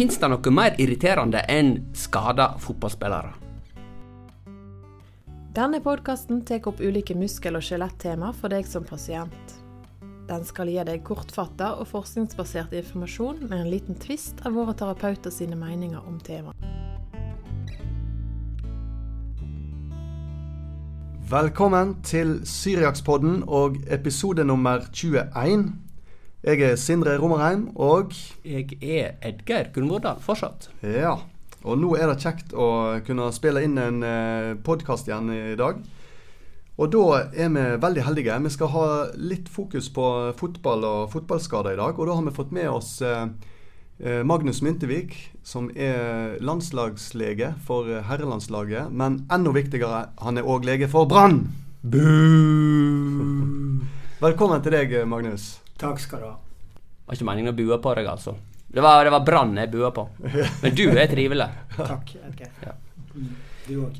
Fins det noe mer irriterende enn skada fotballspillere? Denne podkasten tar opp ulike muskel- og skjelettema for deg som pasient. Den skal gi deg kortfatta og forskningsbasert informasjon med en liten tvist av våre terapeuter sine meninger om temaet. Velkommen til Syriakspodden og episode nummer 21. Jeg er Sindre Romerheim, og Jeg er Edgeir Gunnvordal fortsatt. ja, og nå er det kjekt å kunne spille inn en eh, podkast igjen i dag. Og da er vi veldig heldige. Vi skal ha litt fokus på fotball og fotballskader i dag. Og da har vi fått med oss eh, eh, Magnus Myntevik, som er landslagslege for herrelandslaget. Men enda viktigere, han er òg lege for Brann! Velkommen til deg, Magnus. Takk skal du ha. Var ikke meningen å bue på deg, altså. Det var, det var Brann jeg bua på. Men du er trivelig. Takk, Okay. Ja. Du òg.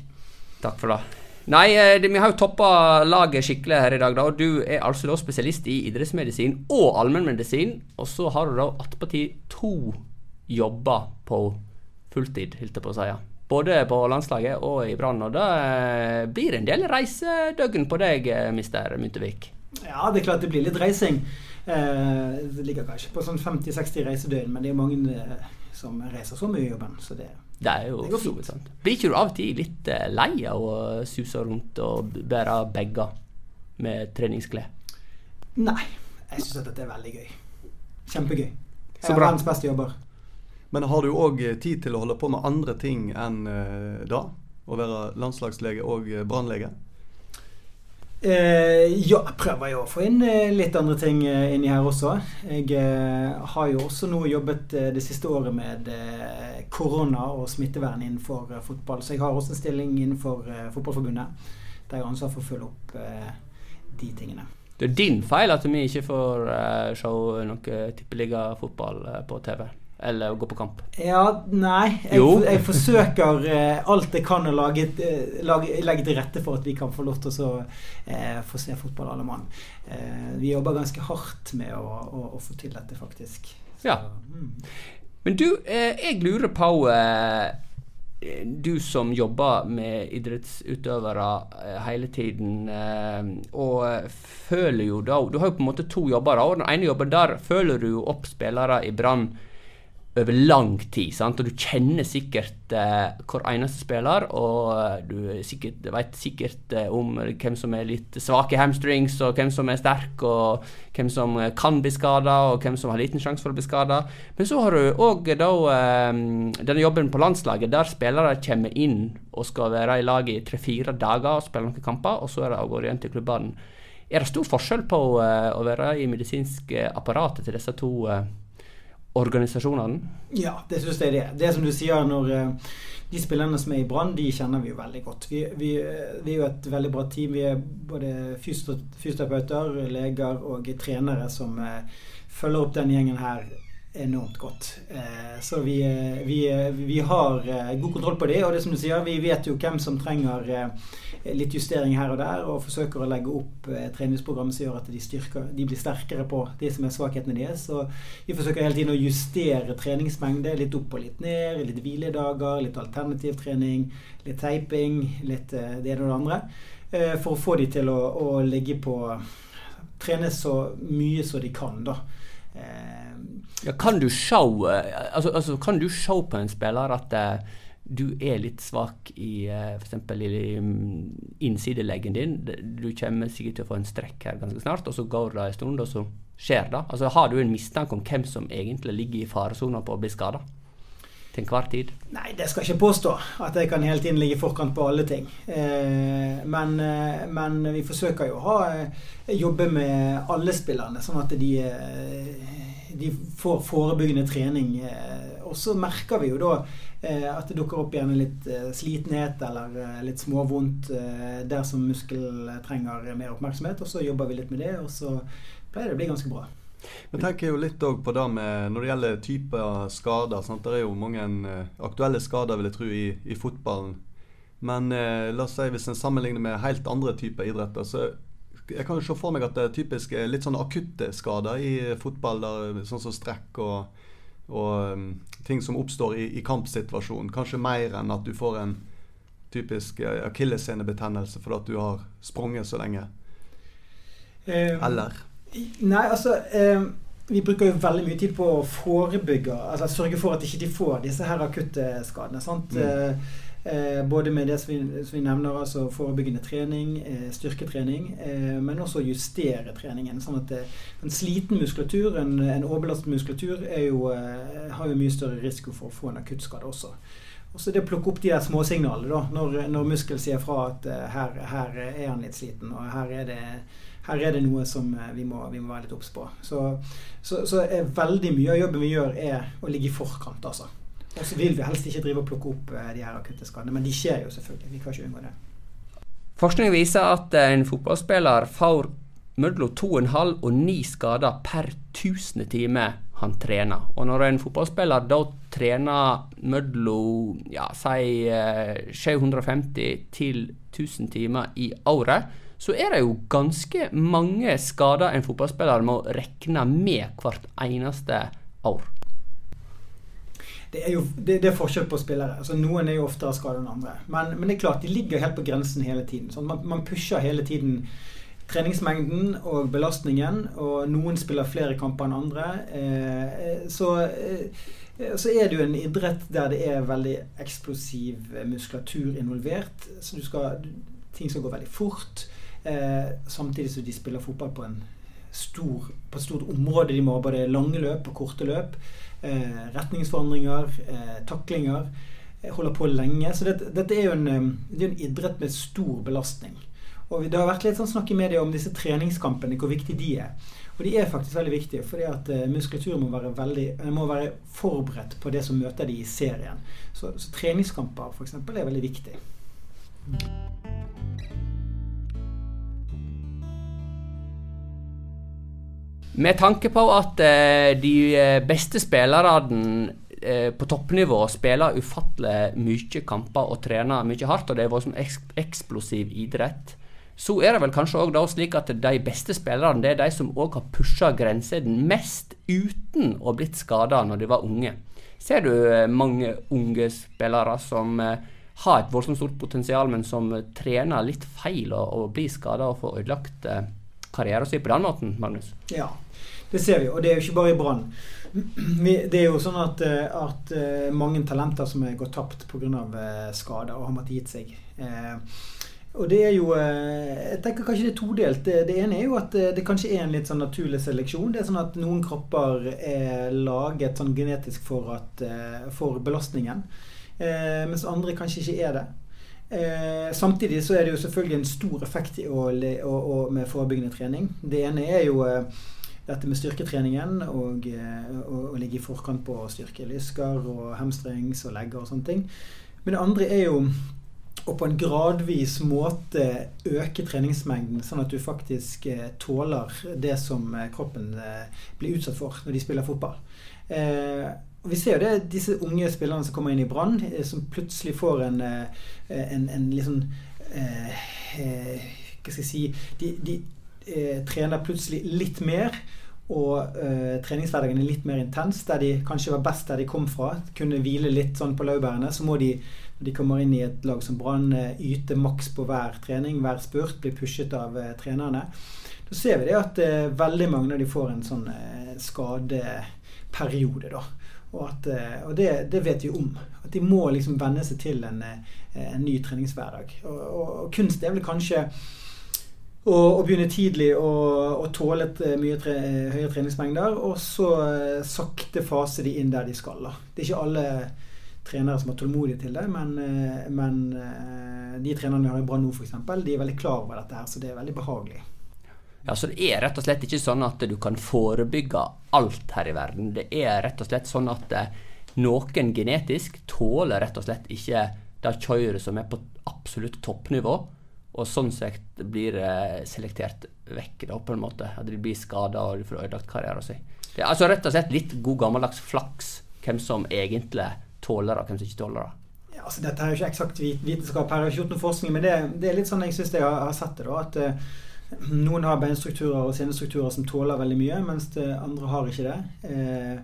Takk for det. Nei, eh, vi har jo toppa laget skikkelig her i dag, da. Og du er altså da spesialist i idrettsmedisin og allmennmedisin. Og så har du da attpåtil to jobber på fulltid, holdt jeg på å si. Både på landslaget og i Brann. Og det eh, blir en del reisedøgn på deg, eh, mister Myntevik. Ja, det er klart det blir litt reising. Eh, det ligger kanskje på sånn 50-60 reisedøgn, men det er mange eh, som reiser så mye i jobben. Så det Det er jo Det går fint. sant. Blir ikke du av og til litt eh, lei av å suse rundt og bære bager med treningsklær? Nei, jeg syns at dette er veldig gøy. Kjempegøy. Jeg har verdens beste jobber. Men har du òg tid til å holde på med andre ting enn eh, da? Å være landslagslege og brannlege? Eh, ja, jeg prøver jo å få inn eh, litt andre ting eh, inni her også. Jeg har jo også nå jobbet det siste året med korona og smittevern innenfor fotball. Så jeg har også en stilling innenfor Fotballforbundet der jeg har ansvar for å følge opp de tingene. Det er din feil at vi ikke får se noe tippeliga-fotball eh, på TV. Eller å gå på kamp. Ja, nei. Jeg, Jo. jeg forsøker eh, alt jeg kan å lage, eh, lage, legge til rette for at vi kan få lov til å eh, få se fotball alle mann. Eh, vi jobber ganske hardt med å, å, å få til dette, faktisk. Så, Ja. mm. Men du, eh, jeg lurer på eh, Du som jobber med idrettsutøvere hele tiden, og føler jo da Du har jo på en måte to jobber, og den ene jobben der føler du opp spillere i Brann over lang tid. sant? Og du kjenner sikkert eh, hver eneste spiller, og eh, du er sikkert, vet sikkert eh, om hvem som er litt svake hamstrings, og hvem som er sterk, og hvem som eh, kan bli skada, og hvem som har liten sjanse for å bli skada. Men så har du òg eh, denne jobben på landslaget, der spillere kommer inn og skal være i lag i tre-fire dager og spille noen kamper, og så er det av gårde igjen til klubbene. Er det stor forskjell på eh, å være i medisinske apparatet til disse to eh, organisasjonene? Ja, det syns jeg det er. Det som du sier, når eh, de spillerne som er i Brann, de kjenner vi jo veldig godt. Vi, vi, eh, vi er jo et veldig bra team. Vi er både fysioterapeuter, leger og trenere som eh, følger opp den gjengen her enormt godt. Eh, så vi, eh, vi, eh, vi har god kontroll på det, og det som du sier, vi vet jo hvem som trenger litt justering her og der, og forsøker å legge opp treningsprogrammet treningsprogram som gjør at de, styrker, de blir sterkere på det som er svakhetene deres. Så vi forsøker hele tiden å justere treningsmengde litt opp og litt ned. Litt hviledager, litt alternativtrening, litt teiping, litt det ene og det andre. For å få de til å, å ligge på Trene så mye som de kan, da. Eh, Ja, kan du se eh, altså, altså, kan du se på en spiller at eh, du er litt svak i f.eks. i mm, innsideleggen din. Du kommer sikkert til å få en strekk her ganske snart, og så går det en stund, og så skjer det. Altså, har du en mistanke om hvem som egentlig ligger i faresona på å bli skada? Til enhver tid. Nei, det skal jeg ikke påstå. At jeg kan hele tiden ligge i forkant på alle ting. Eh, men, eh, men vi forsøker jo å ha, eh, jobbe med alle spillerne, sånn at de, de får forebyggende trening. Og så merker vi jo da at det dukker opp gjerne litt slitenhet eller litt småvondt der som muskel trenger mer oppmerksomhet. Og så jobber vi litt med det, og så pleier det å bli ganske bra. Men tenker jo litt på det med når det gjelder typer skader. Sant? Det er jo mange eh, aktuelle skader, vil jeg tro, i, i fotballen. Men eh, la oss si hvis en sammenligner med helt andre typer idretter, så jeg kan jo se for meg at det er typisk eh, litt sånne akutte skader i fotball, der, sånn som strekk og og um, ting som oppstår i, i kampsituasjonen. Kanskje mer enn at du får en typisk uh, akillessenebetennelse fordi at du har sprunget så lenge. Eller? Nei, altså eh, Vi bruker jo veldig mye tid på å forebygge, altså sørge for at ikke de får disse her akutte skadene. sant? Mm. Uh, Eh, både med det som vi, som vi, nevner, altså forebyggende trening, eh, styrketrening, eh, men også justere treningen. sånn at eh, En sliten muskulatur, en, en overbelastet muskulatur, jo, eh, har jo mye større risiko for å få en akuttskade også. Og så det å plukke opp de der småsignalene da, når, når muskel sier fra at her, her, er han litt sliten, og her er det, her er det noe som vi må, vi må være litt obs på. Så, så, så veldig mye av jobben vi gjør, er å ligge i forkant. altså. Og så vil vi helst ikke drive og plukke opp eh, de her akutte skadene, men de skjer jo selvfølgelig. Vi kan ikke unngå det. Forskning viser at en fotballspiller får mellom 2,5 og 9 skader per 1000 timer han trener. Og når en fotballspiller da trener mellom ja, si 750 eh, til 1000 timer i året, så er det jo ganske mange skader en fotballspiller må regne med hvert eneste år det er jo det, det er forskjell på spillere. Altså, noen er jo oftere skadet enn andre. Men, men, det er klart, de ligger helt på grensen hele tiden. Sånn, man, man, pusher hele tiden treningsmengden og belastningen, og noen spiller flere kamper enn andre. Eh, så, eh, så er det jo en idrett der det er veldig eksplosiv muskulatur involvert. Så skal, ting skal gå veldig fort. Eh, samtidig som de spiller fotball på, stor, på et stort område. De må ha både lange løp og korte løp eh, retningsforandringer, eh, taklinger. Holder på lenge. Så dette, dette er jo en, eh, det er en idrett med stor belastning. Og Det har vært litt sånn snakk i media om disse treningskampene, hvor viktige de er. Og de er faktisk veldig viktige, fordi at uh, muskulaturen må være, veldig, må være forberedt på det som møter de i serien. Så, så treningskamper f.eks. er veldig viktig. Med tanke på at eh, de eh, beste spillerne eh, på toppnivå spiller ufattelig mye kamper og trener mye hardt, og det er vært eksplosiv idrett, så er det vel kanskje òg slik at de beste spillerne er de som òg har pusha grensene mest uten å blitt skada når de var unge. Ser du mange unge spillere som har et voldsomt stort potensial, men som trener litt feil og, og blir skada og får ødelagt eh, karrieren sin på den måten, Magnus? Ja, det ser vi. Og det er jo ikke bare i Brann. Det er jo sånn at, eh, at, eh, mange talenter som er gått tapt pga. Eh, skader og har måttet gitt seg. Og det er jo Jeg tenker kanskje det er todelt. Det, ene er jo at det kanskje er en litt sånn naturlig seleksjon. Det er sånn at noen kropper er laget sånn genetisk for, at, for belastningen. Mens andre kanskje ikke er det. Eh, samtidig så er det jo selvfølgelig en stor effekt å, å, å, med forebyggende trening. Det ene er jo eh, dette med styrketreningen og å ligge i forkant på å styrke lysker og hamstrings og legger og sånne ting. Men det andre er jo å på en gradvis måte øke treningsmengden, sånn at du faktisk eh, tåler det som eh, kroppen eh, blir utsatt for når de spiller fotball. Eh, Vi ser jo det disse unge spillerne som kommer inn i Brann, eh, som plutselig får en, eh, en, en liksom eh, Hva skal jeg si De, de eh, trener plutselig litt mer. Og eh, treningshverdagen er litt mer intens. Der de kanskje var best der de kom fra. Kunne hvile litt sånn på laurbærene. Så må de, når de kommer inn i et lag som Brann, yte maks på hver trening, hver spurt. Bli pushet av trenerne. Da ser vi det at veldig mange av de får en sånn skadeperiode, da. Og, at, eh, og det, det, vet vi om. At de må liksom venne seg til en, eh, en ny treningshverdag. Og, og, og, kunst er vel kanskje å, begynne tidlig og, tåle et eh, mye tre, høye treningsmengder, og så sakte fase de inn der de skal. Da. Det er ikke alle trenere som har tålmodighet til det, men, men de trenerne vi har i Brann nå, f.eks., de er veldig klar over dette her, så det er veldig behagelig. Ja, så Det er rett og slett ikke sånn at du kan forebygge alt her i verden. Det er rett og slett sånn at eh, noen genetisk tåler rett og slett ikke det kjøret som er på absolutt toppnivå, og sånn sett blir eh, selektert vekk da, på en måte. At de blir skada og de får ødelagt karrieren sin. Det er altså rett og slett litt god gammeldags flaks hvem som egentlig tåler det, og hvem som ikke tåler det. Ja, altså Dette er jo ikke eksakt vitenskap, her jeg ikke gjort noe forskning, men det, det, er litt sånn jeg syns jeg har, har sett det. da, at uh, noen har beinstrukturer og senestrukturer som tåler veldig mye, mens andre har ikke det. Eh,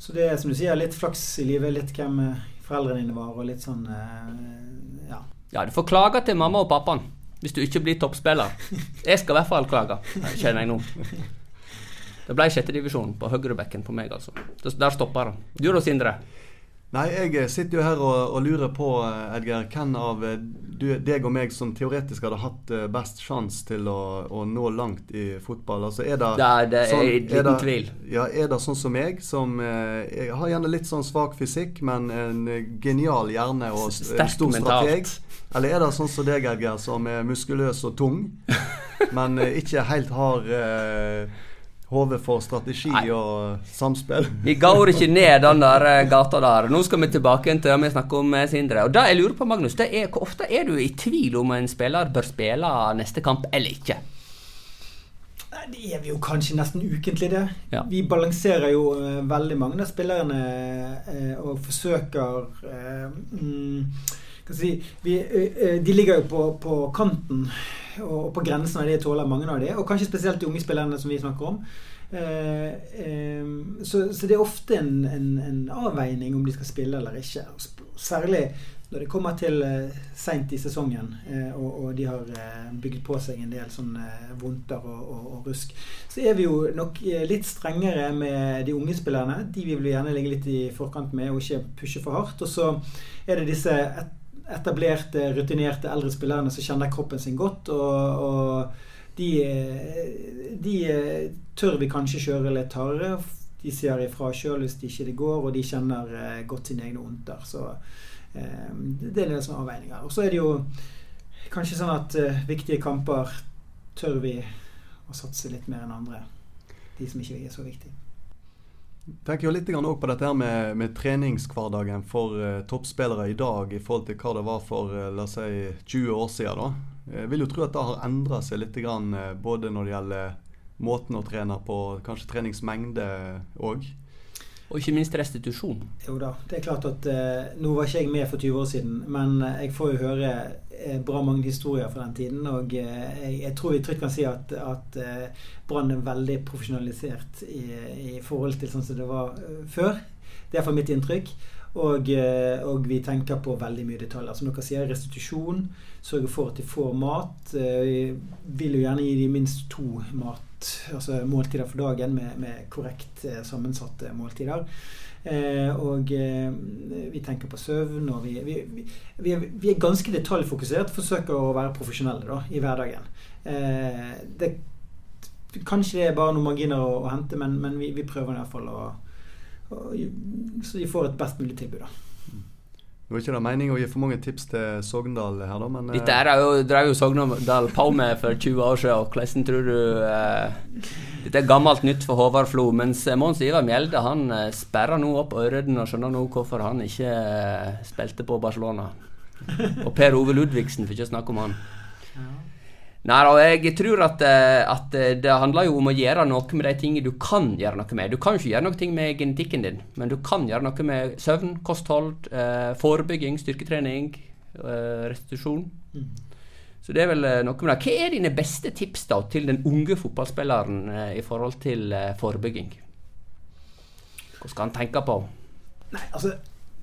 Så det er som du sier, litt flaks i livet, litt hvem foreldrene dine var, og litt sånn ja. Ja, du får klage til mamma og pappaen hvis du ikke blir toppspiller. Jeg skal i hvert fall klage, kjenner jeg nå. Det ble sjettedivisjon på høyrebekken på meg, altså. Der stopper det. Du da, Sindre? Nei, jeg eh, sitter jo her og, og lurer på, eh, Edgar, hvem av eh, du, deg og meg som teoretisk hadde hatt best sjanse til å, å, nå langt i fotball? Altså, er det, det, det er sånn, liten er det, tvil. Ja, Er det sånn som meg, som jeg har gjerne litt sånn svak fysikk, men en genial hjerne og Sterk stor strateg? Eller er det sånn som deg, Edgar, som er muskuløs og tung, men ikke helt har eh, hodet for strategi Nei. og samspill. Vi går ikke ned den der eh, gata der. Nå skal vi tilbake til det vi snakker om, eh, Sindre. Og det jeg lurer på, Magnus, det er hvor ofte er du i tvil om en spiller bør spille neste kamp eller ikke? Det er vi jo kanskje nesten ukentlig, det. Ja. Vi balanserer jo uh, veldig mange av spillerne og forsøker um, si, vi, De ligger jo på, på kanten og på grensen av det tåler mange av de, og kanskje spesielt de unge spillerne som vi snakker om. Eh, så, det er ofte en, en, en, avveining om de skal spille eller ikke. Særlig når det kommer til eh, seint i sesongen eh, og, de har bygd på seg en del sånn vondter og, og, og, rusk, så er vi jo nok litt strengere med de unge spillerne. De vil vi gjerne ligge litt i forkant med og ikke pushe for hardt. Og så er det disse et, etablerte, rutinerte eldre spillerne som kjenner kroppen sin godt. og, og de, de, tør vi kanskje kjøre litt hardere. De sier ifra sjøl hvis det ikke det går, og de kjenner eh, godt sine egne ondter. Så eh, det er det som er avveininga. Og så er det jo kanskje sånn at uh, viktige kamper tør vi å satse litt mer enn andre. De som ikke er så viktige tenker jo litt på dette her med, med treningshverdagen for uh, toppspillere i dag i forhold til hva det var for uh, la oss si 20 år siden. da. Jeg vil jo tro at det har endra seg litt, grann, uh, både når det gjelder måten å trene på, kanskje treningsmengde òg. Og ikke minst restitusjon. Jo da. Det er klart at eh, Nå var ikke jeg med for 20 år siden, men jeg får jo høre eh, bra mange historier fra den tiden. Og eh, jeg, tror vi trygt kan si at, at eh, Brann er veldig profesjonalisert i, i, forhold til sånn som det var uh, før. Det er iallfall mitt inntrykk. Og, eh, og, vi tenker på veldig mye detaljer. Som dere sier, restitusjon. Sørge for at de får mat. Eh, vi vil jo gjerne gi dem minst to mat, altså måltider for dagen med, med korrekt eh, sammensatte måltider. Eh, og eh, vi tenker på søvn, og vi, vi, vi, er, vi, er, ganske detaljfokusert. Forsøker å være profesjonelle da, i hverdagen. Eh, det, kanskje det er bare noen marginer å, å hente, men, men vi, prøver i hvert fall å så de får et best mulig tilbud. da. Det var ikke det meningen å gi for mange tips til Sogndal her, da, men Dette er jo, drev jo Sogndal på med for 20 år siden, og hvordan tror du eh, Dette er gammelt nytt for Håvard Flo, mens Mons Ivar Mjelde han eh, sperrer nå opp ørene og skjønner nå hvorfor han ikke eh, spilte på Barcelona. Og Per Ove Ludvigsen, for ikke å snakke om han. Nei da, jeg tror at, eh, at, eh, det handler jo om å gjøre noe med de tingene du kan gjøre noe med. Du kan ikke gjøre noe med genetikken din, men du kan gjøre noe med søvn, kosthold, eh, forebygging, styrketrening, eh, restitusjon. Mm. Så det er vel noe med det. Hva er dine beste tips da til den unge fotballspilleren eh, i forhold til forebygging? Hva skal han tenke på? Nei, altså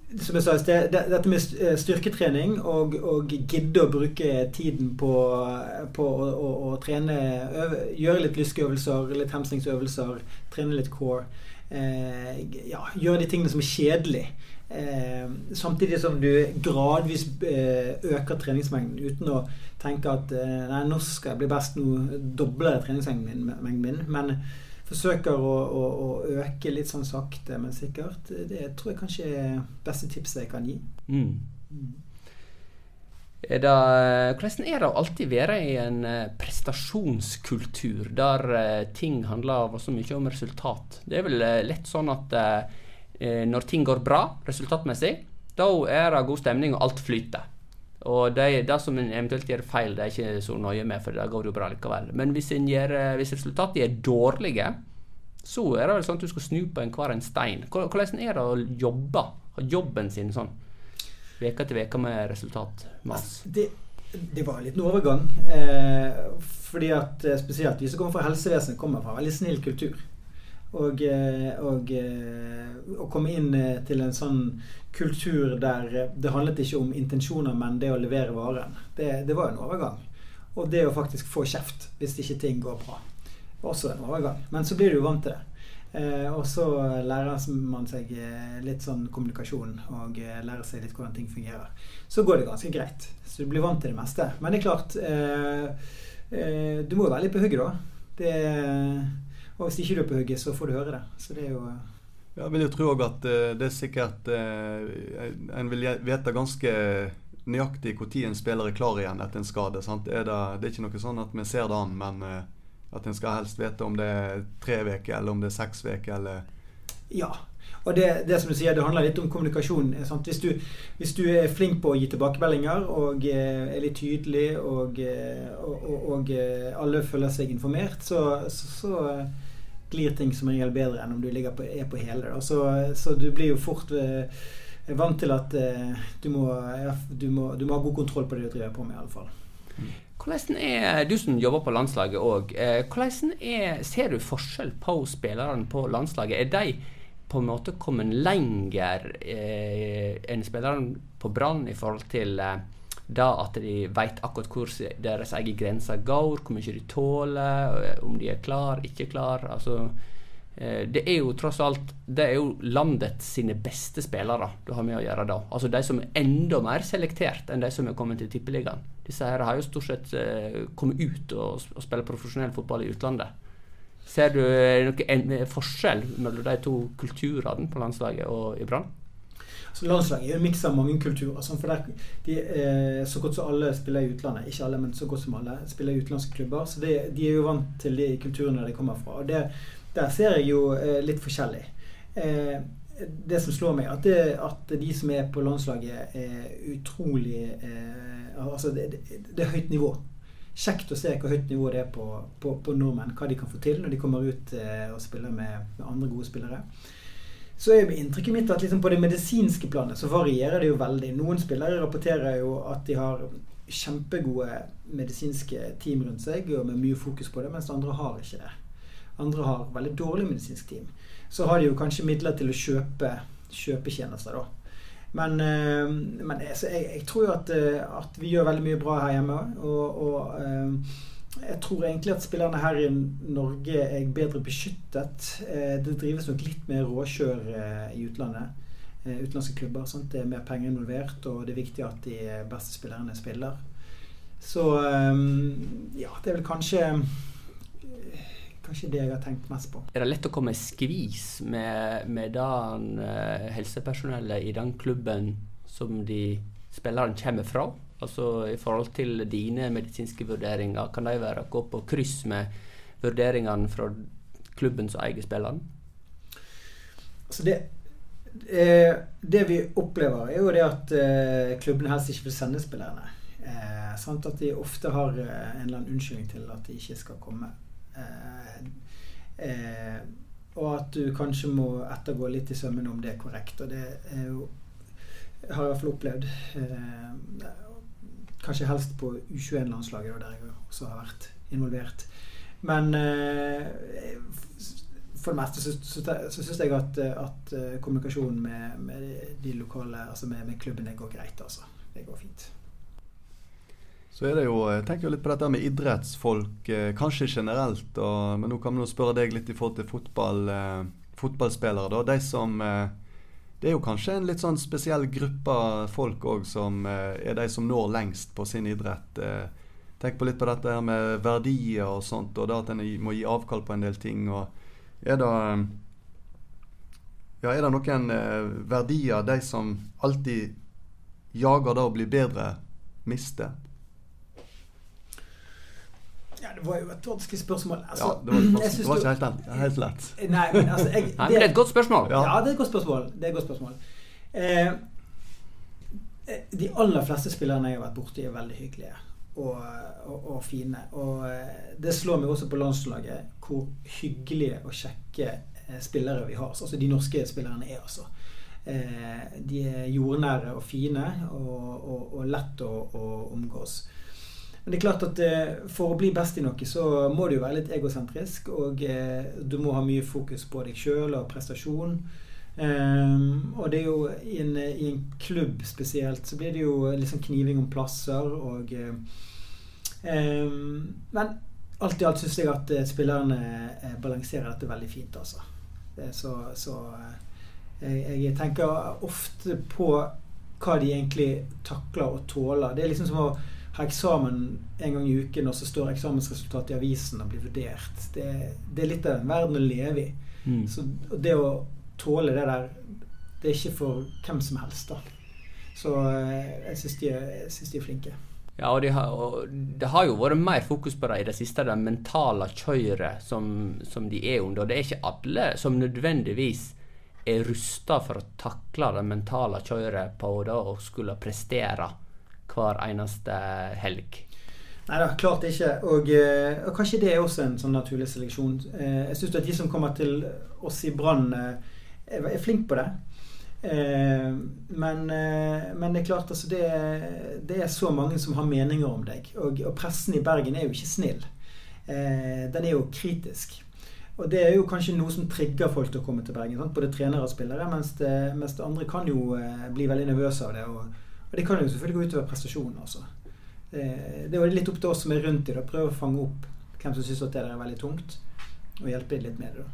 som jeg sa, dette med eh, styrketrening og, og gidde å bruke tiden på, på å, å, å, trene øve, Gjøre litt lyskeøvelser, litt hemstringsøvelser, trene litt core. Eh, ja, gjøre de tingene som er kjedelig. Eh, samtidig som du gradvis eh, øker treningsmengden uten å tenke at eh, nei, nå skal jeg bli best, nå dobler jeg treningsmengden min. Men forsøker å, å, å, øke litt sånn sakte, men sikkert. Det tror jeg kanskje er beste tipset jeg kan gi. Mm. Mm. Er det, hvordan er det å alltid være i en eh, prestasjonskultur der uh, ting handler så mye om resultat? Det er vel uh, lett sånn at når ting går bra resultatmessig, da er det god stemning og alt flyter. Og det, det som en eventuelt gjør feil, det er ikke så nøye med, for det går jo bra likevel. Men hvis, gjør, hvis resultatet er dårlige, så er det vel sånn at du skal snu på enhver en stein. Hvordan er det å jobbe, ha jobben sin sånn uke til uke med resultatmas? Det, det var en liten overgang. Eh, fordi at eh, spesielt vi som kommer fra helsevesenet, kommer fra en veldig snill kultur. Og, eh, og å komme inn til en sånn kultur der det handlet ikke om intensjoner, men det å levere varen. Det, det var en overgang. Og det å faktisk få kjeft hvis ikke ting går bra. Også en overgang. Men så blir du jo vant til det. Eh, og så lærer man seg eh, litt sånn kommunikasjon og eh, lærer seg litt hvordan ting fungerer. Så går det ganske greit. Så du blir vant til det meste. Men det er klart eh, eh Du må jo være litt på hugget, da. Det, og hvis ikke du er på hugget, så får du høre det. Så det er jo Jeg vil jo tro òg at det er sikkert En vil vite ganske nøyaktig når en spiller er klar igjen etter en skade. Er det, det, er ikke noe sånn at vi ser det an, men at en skal helst vite om det er tre uker eller om det er seks uker eller Ja. Og det, det, som du sier, det handler litt om kommunikasjon. Hvis du, hvis, du, er flink på å gi tilbakemeldinger og eh, er litt tydelig og, eh, og, og, og eh, alle føler seg informert, så, så, så, glir ting som regel bedre enn om du på, er på hele. Så, så, du blir jo fort vant til at du må, du, må, du må ha god kontroll på det du driver på med, iallfall. Hvordan er, Du som jobber på landslaget òg, eh, hvordan er, ser du forskjell på spillerne på landslaget? Er de på en måte kommet lenger eh, enn spillerne på Brann i forhold til eh, da at de vet akkurat hvor deres egen grenser går, hvor mye de tåler, eh, om de er klar, ikke klar? altså Eh, det er jo tross alt det er jo landet sine beste spillere du har med å gjøre da. Altså de som er enda mer selektert enn de som er kommet til Tippeligaen. Disse her har jo stort sett uh, kommet ut og, og spiller profesjonell fotball i utlandet. Ser du eh, noen forskjell mellom de to kulturene på landslaget og i Brann? Så Landslaget er en miks av mange kulturer. Sånn, for der, de, eh, Så godt som alle spiller i utlandet. Ikke alle, men så godt som alle spiller i utenlandske klubber. Så det, de er jo vant til de kulturene de kommer fra. Og det der ser jeg jo eh, litt forskjellig. Eh, det som slår meg, at, det, at de som er på landslaget, er utrolig eh, Altså, det, det, det, er høyt nivå. Kjekt å se hvor høyt nivå det er på, på, på nordmenn. Hva de kan få til når de kommer ut eh, og spiller med, med, andre gode spillere. Så er inntrykket mitt at liksom på det medisinske planet så varierer det jo veldig. Noen spillere rapporterer jo at de har kjempegode medisinske team rundt seg og med mye fokus på det, mens andre har ikke det. Andre har veldig dårlig medisinsk team. Så har de jo kanskje midler til å kjøpe kjøpetjenester, da. Men, eh, men altså, jeg, jeg, tror jo at, eh, at, vi gjør veldig mye bra her hjemme. Og, og eh, jeg tror egentlig at spillerne her i Norge er bedre beskyttet. Det drives nok litt mer råkjør i utlandet. Utenlandske klubber. Sant? Det er mer penger involvert, og det er viktig at de beste spillerne spiller. Så ja, det er vel kanskje kanskje det jeg har tenkt mest på. Er det lett å komme skvis med, med den helsepersonellet i den klubben som de spilleren kommer fra? Altså i forhold til dine medisinske vurderinger, kan de være gå på kryss med vurderingene fra klubben som eier spilleren? Altså det, eh, det vi opplever, er jo det at eh, klubbene helst ikke vil sende spillerne. Eh, at de ofte har eh, en eller annen unnskyldning til at de ikke skal komme. Eh, eh, og at du kanskje må ettergå litt i sømmene om det er korrekt. Og det er jo, har jeg i hvert fall opplevd. Eh, kanskje helst på U21-landslaget, der jeg også har vært involvert. Men eh, for det meste så, så, så syns jeg at, at kommunikasjonen med, med, de lokale, altså med, med klubbene går greit. Altså. Det går fint. Så er det jo, tenker jo litt på dette med idrettsfolk, eh, kanskje generelt. Og, men nå kan vi nå spørre deg litt i forhold til fotball, eh, fotballspillere. da, de som eh, Det er jo kanskje en litt sånn spesiell gruppe folk òg som eh, er de som når lengst på sin idrett. Eh, tenk på litt på dette her med verdier og sånt, og det at en må gi avkall på en del ting. er det ja, er det noen eh, verdier de som alltid jager det å bli bedre, mister? Ja, det var jo et vanskelig spørsmål. Altså, ja, det var, det var, det var ikke helt, helt, lett. Nei, men altså jeg, det, det, er et godt spørsmål. Ja, ja det er et godt spørsmål. Det er et godt spørsmål. Eh, de aller fleste spillerne jeg har vært borti, er veldig hyggelige og, og, og, fine. Og eh, det slår meg også på landslaget hvor hyggelige og kjekke eh, spillere vi har. Altså de norske spillerne er, altså. Eh, de er jordnære og fine og, og lett å, å omgås. Men det er klart at eh, for å bli best i noe, så må du jo være litt egosentrisk. Og eh, du må ha mye fokus på deg sjøl og prestasjon. Um, og det er jo i en, i en, klubb spesielt så blir det jo liksom kniving om plasser og um, Men alt i alt syns jeg at spillerne balanserer dette veldig fint, altså. Så, så jeg, jeg, tenker ofte på hva de egentlig takler og tåler. Det er liksom som å ha eksamen en gang i uken, og så står eksamensresultatet i avisen og blir vurdert. Det, det er litt av en verden å leve i. Mm. Så det å tåle det der, det er ikke for hvem som helst, da. Så eh, jeg syns de, de, er flinke. Ja, og, de har, og det har jo vært mer fokus på det i det siste, det mentale kjøret som, som de er under. Og det er ikke alle som nødvendigvis er rusta for å takle det mentale kjøret på det å skulle prestere hver eneste helg. Nei da, klart ikke. Og, eh, og, kanskje det er også en sånn naturlig seleksjon. Eh, jeg syns at de som kommer til oss i Brann, eh, er, flinke på det. Men, men, det er klart, altså det, det, er så mange som har meninger om deg. Og, og pressen i Bergen er jo ikke snill. Den er jo kritisk. Og det er jo kanskje noe som trigger folk til å komme til Bergen. Sant? Både trenere og spillere. Mens det, mens det andre kan jo bli veldig nervøse av det. Og, og, det kan jo selvfølgelig gå utover prestasjonen også. Det, det er jo litt opp til oss som er rundt i det, å prøve å fange opp hvem som syns det der er veldig tungt. Og hjelpe litt med det. da.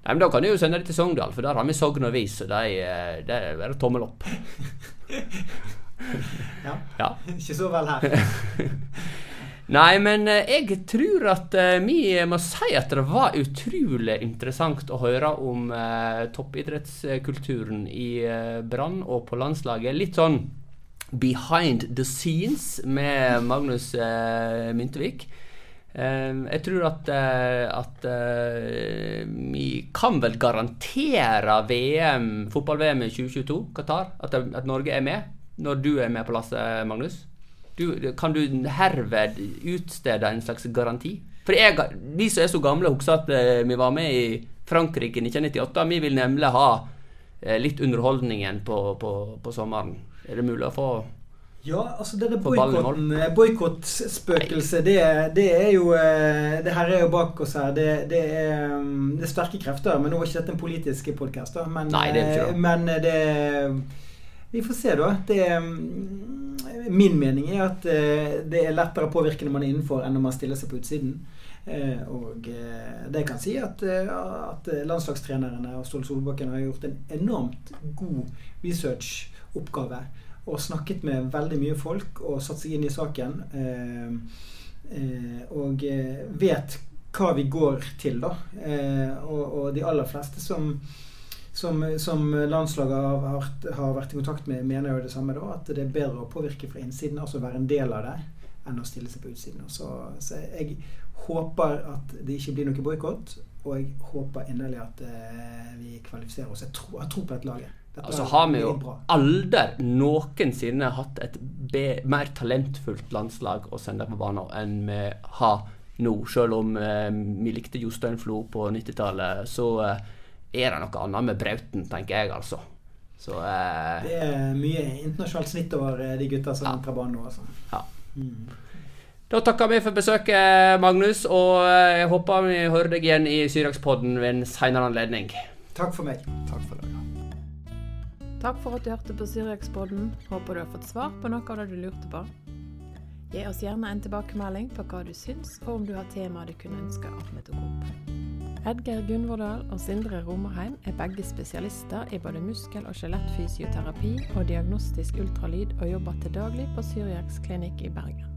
Nei, men Da kan du jo sende det til Sogndal, for der har vi Sogn og Vis. Og de, eh, det er bare tommel opp. ja. ja. Ikke så vel her. Nei, men eh, jeg tror at uh, vi må si at det var utrolig interessant å høre om uh, toppidrettskulturen i uh, Brann og på landslaget. Litt sånn behind the scenes med Magnus eh, Myntevik. jeg tror at, at vi kan vel garantere VM, fotball-VM i 2022, Qatar, at, at Norge er med. Når du er med på lasset, Magnus? Du, kan du herved utstede en slags garanti? For jeg, vi som er så gamle, husker at uh, vi var med i Frankrike i 1998. Vi vil nemlig ha uh, litt underholdningen på, på, på, sommeren. Er det mulig å få ja, altså denne boikottspøkelset, det, det, er jo eh, Det her er jo bak oss her. Det, det, er, mm, det er, sterke krefter. Men nå var ikke dette en politisk podkast, men, Nei, det er ikke det. men det Vi får se, da. Det mm, min mening er at eh, det er lettere å påvirke når man er innenfor, enn når man stiller seg på utsiden. Eh, og eh, det kan si at, at landslagstrenerne og Ståle Solbakken har gjort en enormt god researchoppgave. Og snakket med veldig mye folk og satt seg inn i saken. Og vet hva vi går til, da. Og de aller fleste som som, som landslaget har, vært, har, vært i kontakt med, mener jo det samme. da, At det er bedre å påvirke fra innsiden, altså være en del av det, enn å stille seg på utsiden. Så, så jeg håper at det ikke blir noe boikott. Og jeg håper inderlig at eh, vi kvalifiserer oss. Jeg tror, jeg tror på dette laget. Dette altså har vi jo aldri noensinne hatt et mer talentfullt landslag å sende på banen enn vi har nå. Selv om eh, vi likte Jostein Flo på 90-tallet, så eh, er det noe annet med Brauten, tenker jeg, altså. Så, eh, det er mye internasjonalt snitt over eh, de gutta som ja. entrer banen nå, altså. Ja. Mm. Da takker vi for besøket, Magnus, og eh, jeg håper vi hører deg igjen i Syriakspodden ved en senere anledning. Takk for meg. Takk for deg. Takk for at du hørte på Syriakspodden. Håper du har fått svar på noe av det du lurte på. Gi oss gjerne en tilbakemelding på hva du syns, og om du har temaer du kunne ønske at vi tok opp. Edgeir Gunvordal og Sindre Romerheim er begge spesialister i både muskel- og skjelettfysioterapi og diagnostisk ultralyd, og jobber til daglig på Syriaks klinikk i Bergen.